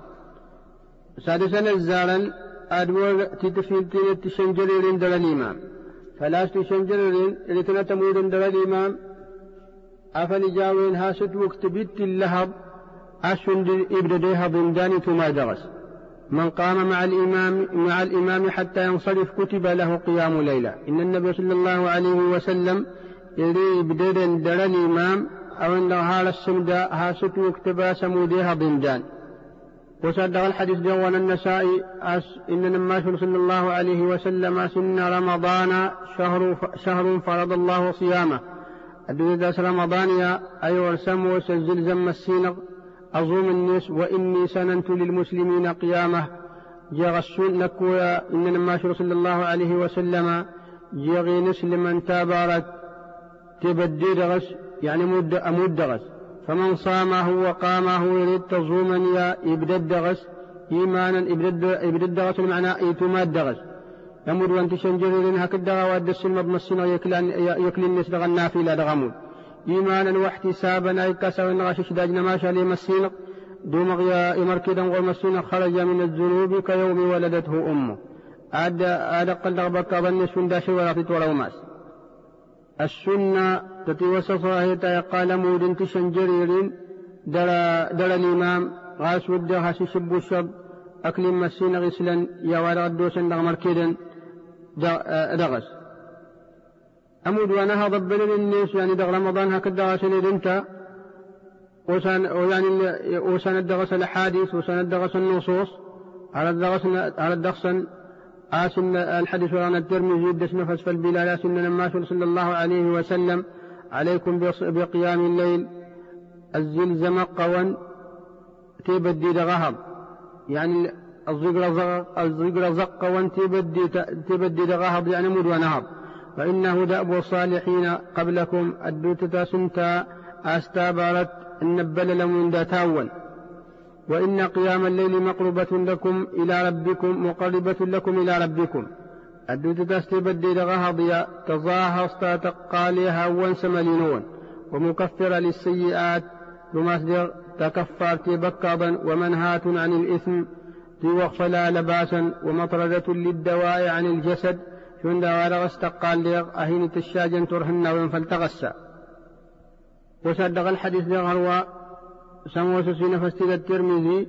سادسا الزارا أدور تتفين تشنجرين دل الإمام. فلا تشنجرين إلتنا تمويل دل الإمام. أفل جاوين هاست وقت بيت اللهب أشن إبرديها بنداني ثم درس. من قام مع الإمام مع الإمام حتى ينصرف كتب له قيام ليلة. إن النبي صلى الله عليه وسلم يري بدر در الإمام أو أن هذا السمدة هاست وكتبا سموديها ضمدان وصدق الحديث جوان النسائي إن النماش صلى الله عليه وسلم سن رمضان شهر شهر فرض الله صيامه. رمضان يا أيها السمو سجل زم السينق أظوم الناس وإني سننت للمسلمين قيامة. جغسون نكويا إن لما صلى الله عليه وسلم جغي نسلم تابارت تبدي دغس يعني مد أمود دغس فمن صامه وقامه يريد تظوما يا إبدد دغس إيمانا إبدد إبدد دغس المعنى إيتماد دغس يمود وانت شنجرين هكذا واد السلم بمسنا يكل الناس دغ النافلة دغمود إيمانا واحتسابا أي كسر غشش داجنا ما شاء مسينق دوم غيا إمركدا والمسينق خرج من الذنوب كيوم ولدته أمه. عاد عاد قل ربك ظن سندا ولا تتولى ماس. السنة تتي وصفها هي قال مود تشنجرير درى درى الإمام غاس ودا غاس شب الشب أكل مسين غسلا يا ورا دوسن مركدا دغس. أمود وأنا ضبل للناس يعني دغ رمضان هكذا غسل انت وسان ويعني وسان الدغس الأحاديث وسان الدغس النصوص على الدغس على الدغس آسن الحديث عن الترمذي يدس نفس في البلاد سن لما صلى الله عليه وسلم. عليكم بقيام الليل. الزلزم قوا تبدي دغهب. يعني الزقر زق بدي تبدي دغهض يعني مد ونهض فإنه دأب الصالحين قبلكم. الدوتة سنتا أستابرت النبل لمن تاول وإن قيام الليل مقربة لكم إلى ربكم مقربة لكم إلى ربكم. الدوتة استبدي دغهض تظاهر استاتقاليها وانسملينون ومكفرة للسيئات ومصدر تكفر تبكضا ومنهاة عن الإثم فلا لباسا ومطردة للدواء عن الجسد. شون دوار استقال ليغ أهين تشاجن ترهن وين فالتغسى وصدق الحديث هو سموس سين فستيد الترمذي.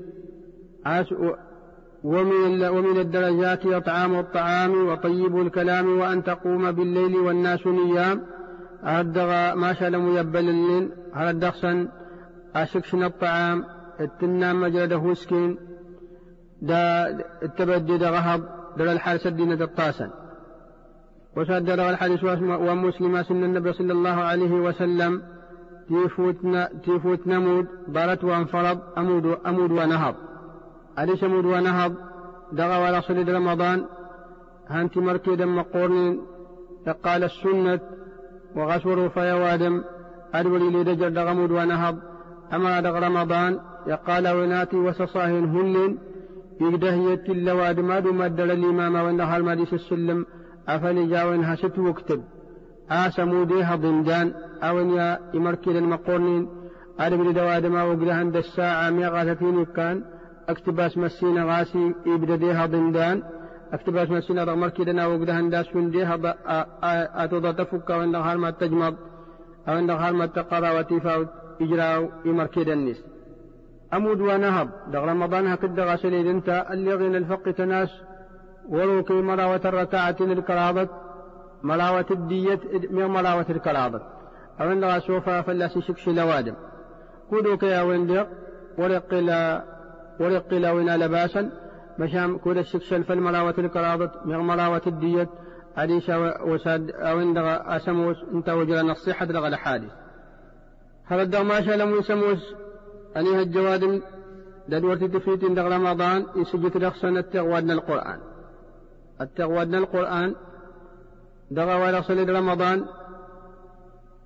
ومن ومن الدرجات إطعام الطعام وطيب الكلام وأن تقوم بالليل والناس نيام. أردغ ما شاء لم يبل الليل. هردغسا أشكشن الطعام. التنام مجرده سكين دا التبدي دا غهب دا الحال سدين دا الطاسن وصدر الحديث ومسلم سن النبي صلى الله عليه وسلم. تيفوت تيفوت نمود بارت وانفرض أمود أمود ونهض. أليس أمود ونهض؟ دغى ولا صلي رمضان. هانتي مركي مقورن قال السنة وغسور فيوادم أدولي لدجر دغمود ونهض. أما دغ رمضان يقال وناتي وسصاهن هلن يقدهية اللواد ما دو مدل الإمام وإنها المديس السلم. أفل جاوين هست وكتب. آسمو ديها ضمدان أو يا يمركل المقرنين أربل دواد ما وقلهن دا الساعة ميغاثتين كان أكتباس مسينا غاسي يبدا ديها ضمدان أكتباس مسينا رمركلنا وقلهن دا سون ديها أتوضا تفك وإنها ما تجمض أو إنها ما تقرى وتفاوت إجراء يمركل النس. أمود ونهب دغ رمضان هكذا غسل انت اللي غين الفق تناس وروكي مراوة الركعة الكرابة مراوة الدية من مراوة الكرابة أو إن سوفا فلا سيشكش لوادم. كودوك يا ويندق ورق لا ورق لا ونا لباسا مشام كود الشكشل فالمراوة الكرابة من مراوة الدية. أليس وساد أو إن أسموس انت وجرنا الصحة لغا حادث هذا ما شاء لم يسموس أني الجواد دلورتي تفيت عند رمضان يسجد رخصنا التغوادنا القرآن. التغوادنا القرآن دغا ولا صلي رمضان.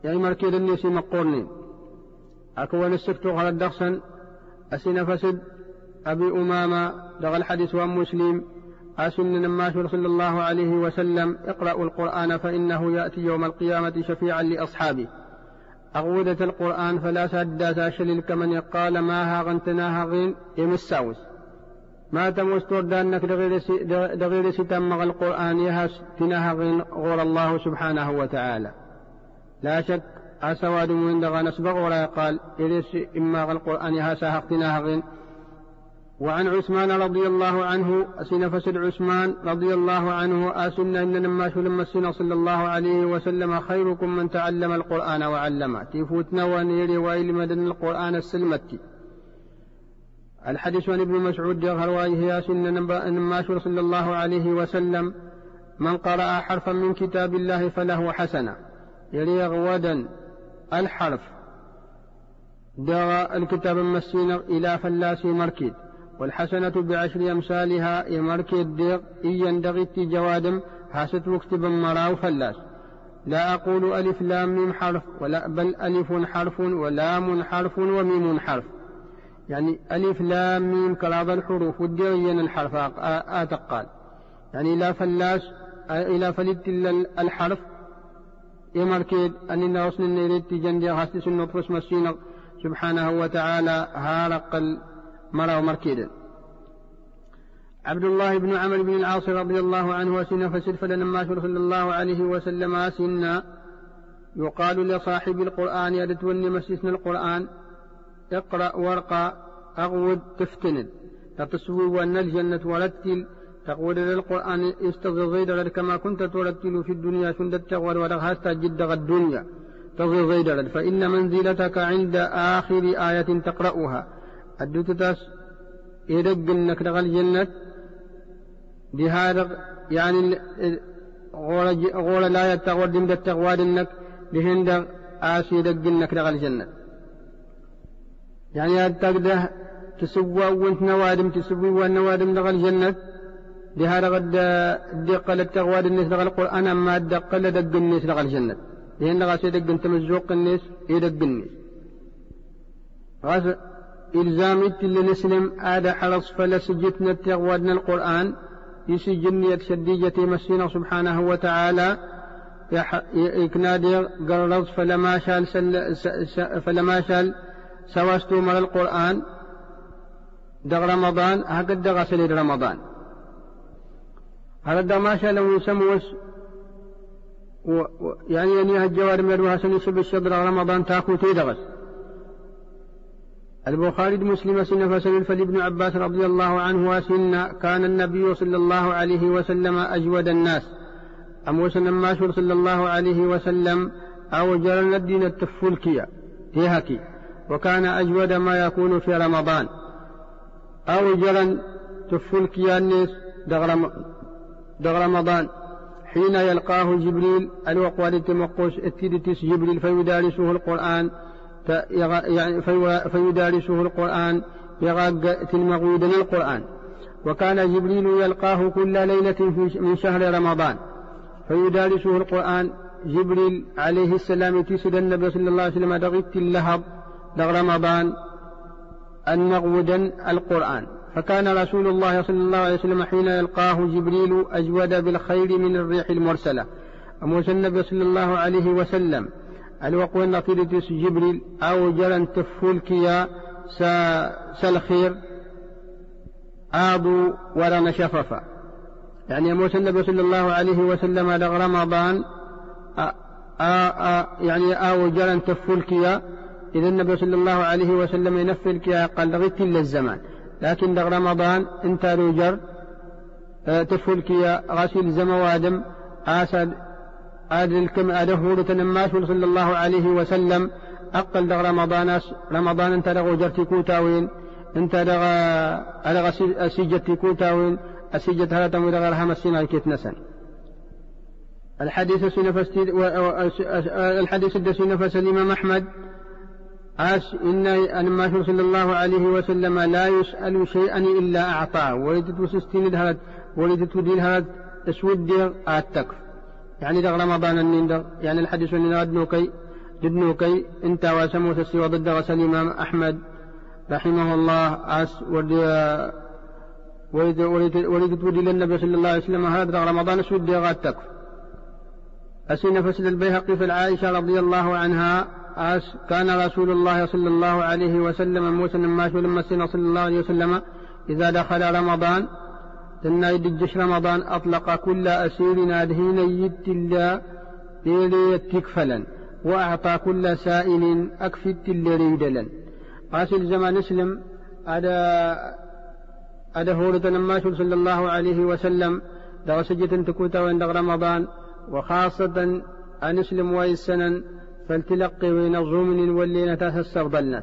يعني مركيد الناس مقورنين أكون السكتو على الدخسن. أسين فسد أبي أمامة. دغا الحديث وأم مسلم. أسن نماش صلى الله عليه وسلم. اقرأوا القرآن فإنه يأتي يوم القيامة شفيعا لأصحابه. أغودة القرآن فلا سد ساشل كمن قال ما هاغنتنا هاغين يمساوس. ما تمستور دانك دغير ستمغ القرآن يهس تنهغين غور الله سبحانه وتعالى. لا شك أسواد من دغا نسبغ ولا قال إذا إما القرآن يهس هاغتناهغين وعن عثمان رضي الله عنه أسن فسد عثمان رضي الله عنه أسن إن لما لما السنة صلى الله عليه وسلم خيركم من تعلم القرآن وعلمه. تفوتنا ونيري وإلى مدن القرآن السلمتي. الحديث عن ابن مسعود جهر وهي سن لما صلى الله عليه وسلم. من قرأ حرفا من كتاب الله فله حسنة. يلي غودا الحرف. دغى الكتاب المسين إلى فلاس مركد والحسنة بعشر أمثالها يمرك الديق إن يندغت جوادم. حاسة مكتبا مراو فلاس. لا أقول ألف لام ميم حرف. ولا بل ألف حرف ولام حرف وميم حرف. يعني ألف لام ميم كلاظ الحروف وديين الحرف آتقال يعني لا فلاس إلى فلت الحرف. يمركد أن نغسل النيريت جندي غاسس النطفس مسينا سبحانه وتعالى هارق مرا ومركيدا عبد الله بن عمرو بن العاص رضي الله عنه وسن فسد فلما صلى الله عليه وسلم سنا. يقال لصاحب القرآن يا دتوني مسيسنا القرآن. اقرأ وارقى أغود تفتند تتصوي وأن الجنة ورتل تقول للقرآن استغضي كما كنت ترتل في الدنيا سند التغور ورغهست جد الدنيا. تغضي فإن منزلتك عند آخر آية تقرأها. الدوتتاس يدق انك دخل الجنة. بهذا يعني غول لا يتغور دم التغواد انك بهند آسي يدق انك دخل الجنة. يعني التقده تسوى وانت نوادم تسوي والنوادم لغى الجنة. لهذا غد دقل التغواد الناس لغى القرآن أما دق الناس لغى الجنة. لأن غاس يدق مزوق الناس يدق الناس. غاس إلزام اللي نسلم؟ هذا حرص فلا سجتنا التغوادنا القرآن. يسجني شديجة مسينا سبحانه وتعالى. يكنادي قررت فلما شال فلما شال سواستو مر القرآن دغ رمضان هكذا دغ سليد رمضان. هذا دغ ما شاء لو يسموس و... و... يعني أن الجوار مروها سنسب الشدر رمضان تاكو تيدغس البخاري مسلم سن فسن فلابن عباس رضي الله عنه وسن كان النبي صلى الله عليه وسلم أجود الناس. أموسن ماشور صلى الله عليه وسلم أو جرى الدين التفلكية هيهكي وكان أجود ما يكون في رمضان. أو جرى تفلكيا الناس دغ رمضان. حين يلقاه جبريل الوقوال تمقوس التدتس جبريل فيدارسه القرآن يعني فيدارسه القرآن يغاق تلمغودا القرآن. وكان جبريل يلقاه كل ليلة من شهر رمضان. فيدارسه القرآن. جبريل عليه السلام تسد النبي صلى الله عليه وسلم دغت اللهب. رمضان النغودا القرآن. فكان رسول الله صلى الله عليه وسلم حين يلقاه جبريل أجود بالخير من الريح المرسلة. أموس النبي صلى الله عليه وسلم الوقوة نطيرة جبريل؟ أو جرن تفولكيا سالخير آضوا ولا نشففا يعني أموس النبي صلى الله عليه وسلم لغ رمضان يعني آو جرن تفولكيا إذا النبي صلى الله عليه وسلم ينفل كيا قال لغيت إلا الزمان. لكن دغ رمضان انت روجر آه، تفل كيا غسيل زموادم آسد آدل كم أدهور تنماش صلى الله عليه وسلم. أقل دغ رمضان رمضان انت دغ وجرتي كوتاوين انت دغ أدغ أسيجتي كوتاوين أسيجت هلا تمو دغ رحم السنة كيت نسن. الحديث سنفس الحديث الدسنفس الإمام أحمد أس إن ما صلى الله عليه وسلم لا يسأل شيئا إلا أعطاه. ولدت وسستين هذا ولدت ودين هذا أسود التكف يعني دغ رمضان النندر يعني الحديث اللي نادنو كي جدنو كي إنت وسمو تسي وضد غسل الإمام أحمد رحمه الله. أس ولد ولدت ودي للنبي صلى الله عليه وسلم هذا رمضان أسود التكف أسين فسد البيهقي في العائشة رضي الله عنها. كان رسول الله صلى الله عليه وسلم موسى ما لما صلى الله عليه وسلم إذا دخل رمضان تنا يدجش رمضان أطلق كل أسير نادهين يد الله تكفلا وأعطى كل سائل أكفت ريدلا قاسل زمان اسلم أدا أدا هورة لما صلى الله عليه وسلم درسجة تكوتا وين رمضان وخاصة أن اسلم ويسنا فالتلقي الظمن واللينة تستغضلنا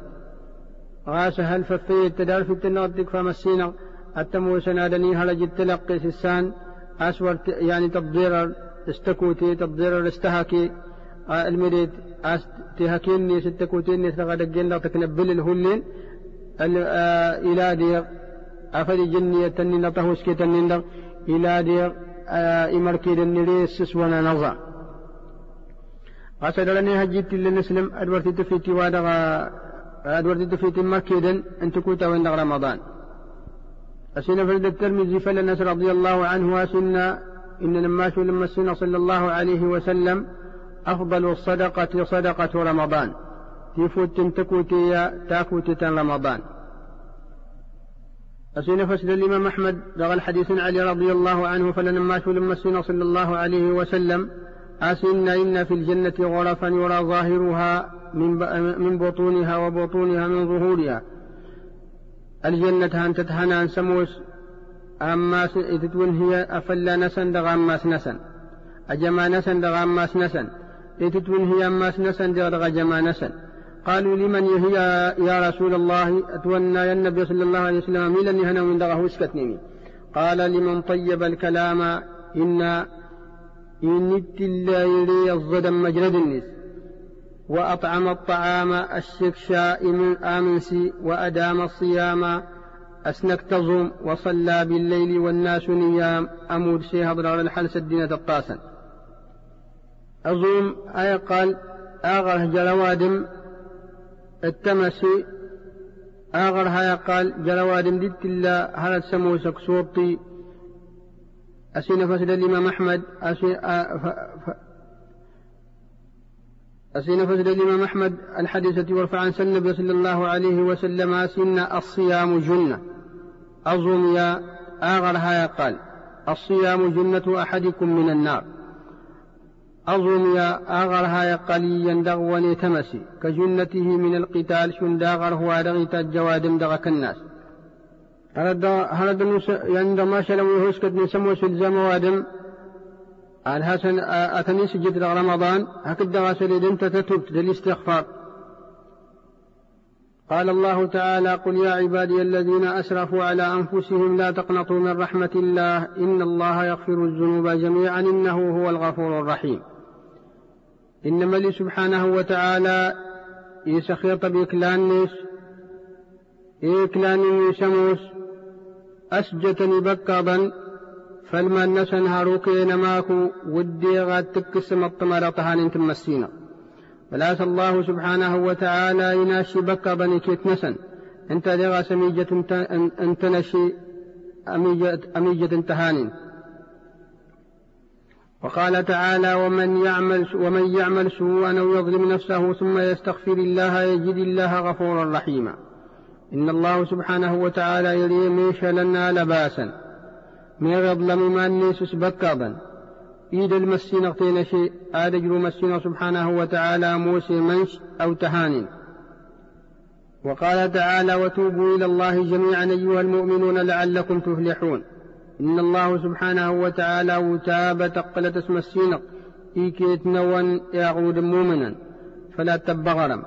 غاس هل ففي التدار في التنغدك فمسينا. التمو سنادني هلج التلقي سسان أسور يعني تبضير استكوتي تبضير استهكي المريد تهكيني ستكوتيني تغدقين تكنبل الهلين. إلى دير. أفد جنية تنين نطهوس كي تنين. إلى دير. إمركي دنيريس وأنا نظر. Illee muslim adwartitti fiitti waa daga adwartitti fiitti makkiidan inti kuuta wanda ramadaan أسينا فرد الترمذي فلنس رضي الله عنه وسنا إن لما شو لما السنة صلى الله عليه وسلم أفضل الصدقة صدقة رمضان. تفوت تكوتي تاكوتي رمضان. أسينا فسد الإمام أحمد لغى الحديث علي رضي الله عنه فلما شو لما السنة صلى الله عليه وسلم أسن إن في الجنة غرفا يرى ظاهرها من بطونها وبطونها من ظهورها. الجنة أن تتهنى سموس أما تتون هي أفلا نسن دغ أماس نسن أجما نسن دغ أماس نسن تتون هي أماس نسن دغ جما نسن قالوا لمن هي؟ يا رسول الله أتونا يا النبي صلى الله عليه وسلم ميلا يهنا من دغه اسكتني قال لمن طيب الكلام إن إنت الله يلي الظدم مجرد النس. وأطعم الطعام الشكشاء من آمنسي وأدام الصيام. أسنك تظم وصلى بالليل والناس نيام. أمود شيء هضر الحلس الدين تقاسا أي قال آغر جلوادم التمسي آغر هيا قال جلوادم ديت الله هل سموسك صوتي أسين فسد الإمام أحمد أسين فسد الإمام أحمد الحديثة ورفع عن النبي صلى الله عليه وسلم أسين الصيام جنة. أظن يا آغر هيا قال الصيام جنة أحدكم من النار. أظن يا آغر هيا قليا دغوني تمسي كجنته من القتال شنداغر هو دغيت الجوادم دغك الناس. هذا عندما شلم يهوسكت من سمو سلزم وادم؟ الحسن أتني سجد رمضان هكذا غسل انت تتوب للاستغفار قال الله تعالى قل يا عبادي الذين أسرفوا على أنفسهم لا تقنطوا من رحمة الله إن الله يغفر الذنوب جميعا إنه هو الغفور الرحيم. إنما لي سبحانه وتعالى يسخيط بإكلان إكلان يسموس أسجتني بكابا نسن هاروكين ماكو ودي غاد تكسم الطمر طهان تمسينا فلاس الله سبحانه وتعالى يناشي بكابا كيت نسن. انت دغا سميجة انت نشي أميجة, أميجة وقال تعالى ومن يعمل ومن يعمل سوءا أو يظلم نفسه ثم يستغفر الله يجد الله غفورا رحيما. إن الله سبحانه وتعالى يري ميش لنا لباسا. من يظلم ما النيس بكابا إيد المسين أغتين شيء آدجر مسين سبحانه وتعالى موسى منش أو تهان وقال تعالى وتوبوا إلى الله جميعا أيها المؤمنون لعلكم تفلحون. إن الله سبحانه وتعالى وتاب تقلت اسم السينق. إيكيت نوان يعود مؤمنا. فلا تبغرم.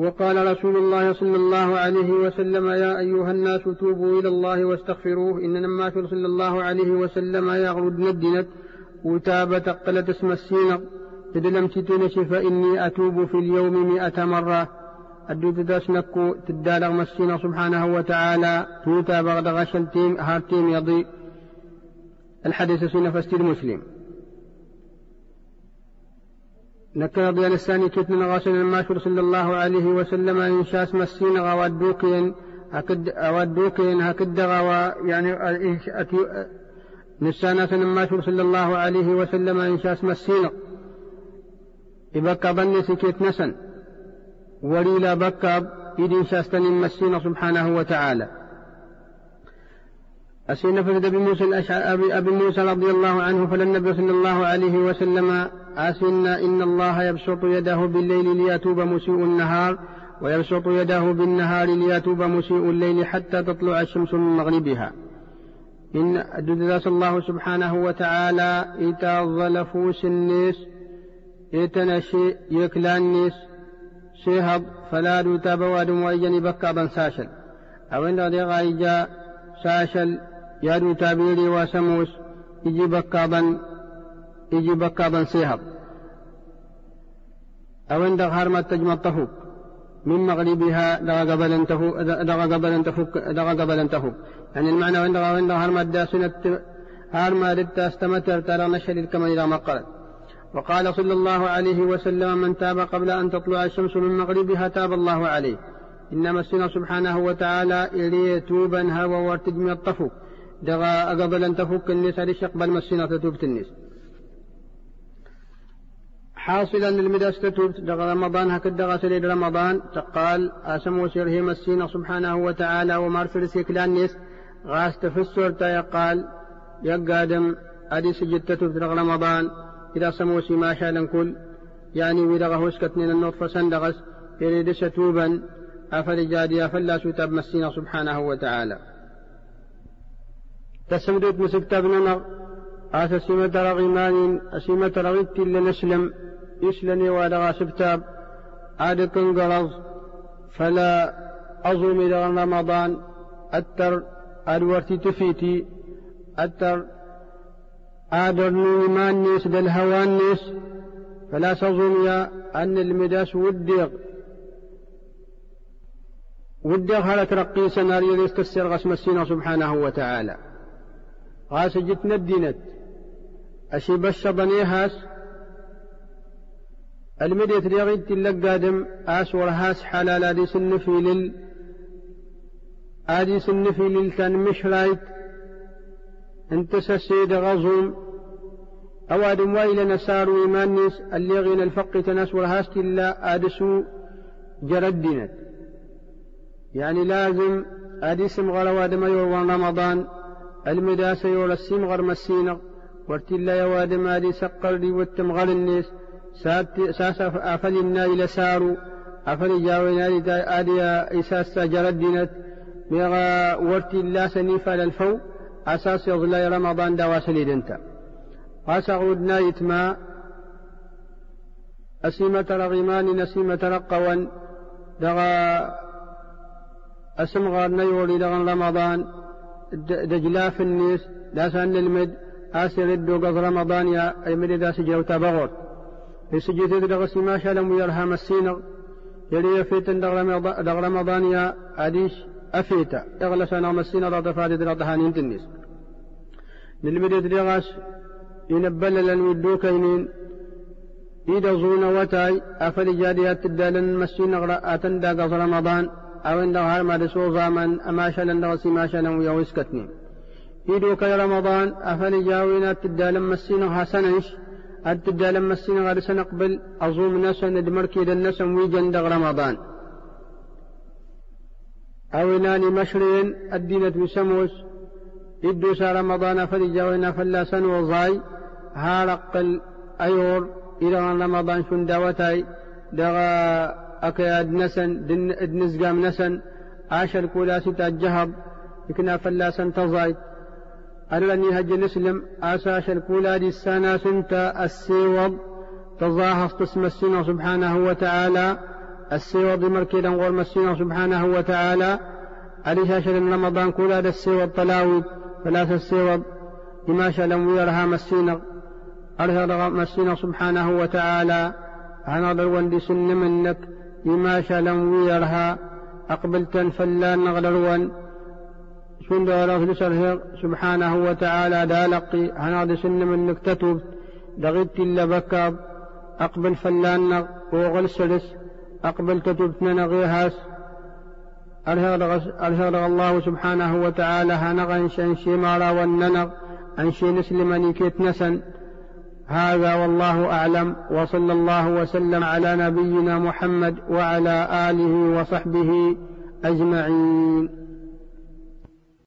وقال رسول الله صلى الله عليه وسلم يا أيها الناس توبوا إلى الله واستغفروه إن نما صلى الله عليه وسلم يغرد ندنت وتاب تقلت اسم السينق تدلم تتنش فإني أتوب في اليوم مئة مرة. أدو تدسنكو تدالغ مسينا سبحانه وتعالى توتا بغد غشلتيم هارتيم يضي. الحديث سنة فستير مسلم. نكر ضيان الثاني كتن غاسل الماشور صلى الله عليه وسلم إن شاس مسين غوادوكين هكد أودوكين هكد غوا يعني نسانا سن الماشور صلى الله عليه وسلم إن شاس مسين. إبكى بني سكيت نسن وليلا بكى إذ شاستن مسين سبحانه وتعالى. أسين فسد أبي موسى الأشعري أبي موسى رضي الله عنه فللنبي صلى الله عليه وسلم أسنا إن الله يبسط يده بالليل ليتوب مسيء النهار ويبسط يده بالنهار ليتوب مسيء الليل حتى تطلع الشمس من مغربها. إن ددرس الله سبحانه وتعالى إتا ظلفوس الناس إتنشي يكلان شيهب فلا دوتا بواد وإجني بكا ساشل. أو إن غايجا ساشل يادو تابيري وسموس يجي بكابا يجي بكابا سيهب أو عند هرمة تجمع الطفوك من مغربها دغا قبل تفوك دغا قبل تفوك دغا قبل تفوك يعني المعنى عند عند هرمة ترى كما إذا ما قال وقال صلى الله عليه وسلم من تاب قبل أن تطلع الشمس من مغربها تاب الله عليه. إنما السنة سبحانه وتعالى إليه توبا هوى وارتجم الطفوك دغا قبل أن تفك الناس ليش يقبل مسينا تتوبة الناس. حاصلا المدرس تتوب دغا رمضان هكذا دغا سليد رمضان. تقال أسم وسره مسينا سبحانه وتعالى ومارسل سيكلان نيس غاس تفسر يقال يقادم أدي سجد تتوب دغا رمضان. إذا سموسي ما شاء كل يعني ودغا هسكتنين النطفة سندغس يريد ستوبا أفرجادي أفلا ستاب مسينا سبحانه وتعالى. تسمدت مسكتبنا آس سيمة رغمان سيمة رغيت لنسلم يسلني ودغا سبتاب عاد قرض فلا أظلم إلى رمضان أتر أدورتي تفيتي أتر آدر نيمان نيس دل هوان نيس فلا تظن أن المداس وديغ. وديغ هلا ترقي سناريو يستسر غسم السنة سبحانه وتعالى. غاس جت ندينت أشي بشضني هاس. المدية ريغيد تلقادم آس ورهاس حلال آدي سنفي لل آدي سنفي للتان مش رايت انت سسيد غزوم. أوادم وإلى نسار إيمانيس اللي غين الفق تناس ورهاس تلا آدسو جردنت يعني لازم آدي سمغر وادم يور رمضان. المداسة يور السمغر مسينغ ورتلا يوادم آدي سقر دي والتمغر النيس ساس أفلنا إلى سارو أفل جاونا آدي إساس جردنت ميغا الله سنيفا للفو أساس يظلي رمضان دواسلي دنتا نايت ما أسيمة رغمان نسيمة رقوا دغا أسم غار نيولي دغن رمضان. دجلاف النيس داسان المد آسر الدو قض رمضان يا أي مدي داس جوتا بغور يسجد دغ سما شلم ويرهام السينغ. يلي يفيتن دغ رمضان يا أديش أفيتا. إغلى سنة مسينة رضا فادي رضا هانين تنس نلمدي دغاس ينبلل الودوكينين إذا زون وتاي أفل جاديات الدالن مسين أتن دا رمضان. أو إن دغار ما دسو زامن أما شلن دغسي ما شلن ويوسكتني إيدو كي رمضان أفل جاوينات الدالن مسين حسنش التدالن مسين غير سنقبل أظوم نسن دمركي دنسن ويجن دغ رمضان. أو إناني مشرين الدينة بسموس إدو سا رمضان فلا أكياد نسن دن ادنزقام نسن عاشر كولاسي تجهب يكنا فلاسا تضاي أرلني هج نسلم آساش الكولادي السنة سنت السيوض. تظاهر تسمى السنة سبحانه وتعالى. السيوض مركيدا غور السنة سبحانه وتعالى. أليش رمضان كولاد السيوض طلاوي ثلاثة السيوض. لما شلم ويرها مسينا أرهر مسنا سبحانه وتعالى. أنا دروان سن منك. لما شلم ويرها أقبلت فلان نغدروان سن دورا سبحانه وتعالى دالقي أنا سن منك تتوب دغيت إلا بكاب أقبل فلان وغل سلس أقبل تتوب نغيهاس أرهر الله سبحانه وتعالى هنغن شنشي مارا والننغ أنشي نسلم كيت نسن. هذا والله أعلم وصلى الله وسلم على نبينا محمد وعلى آله وصحبه أجمعين.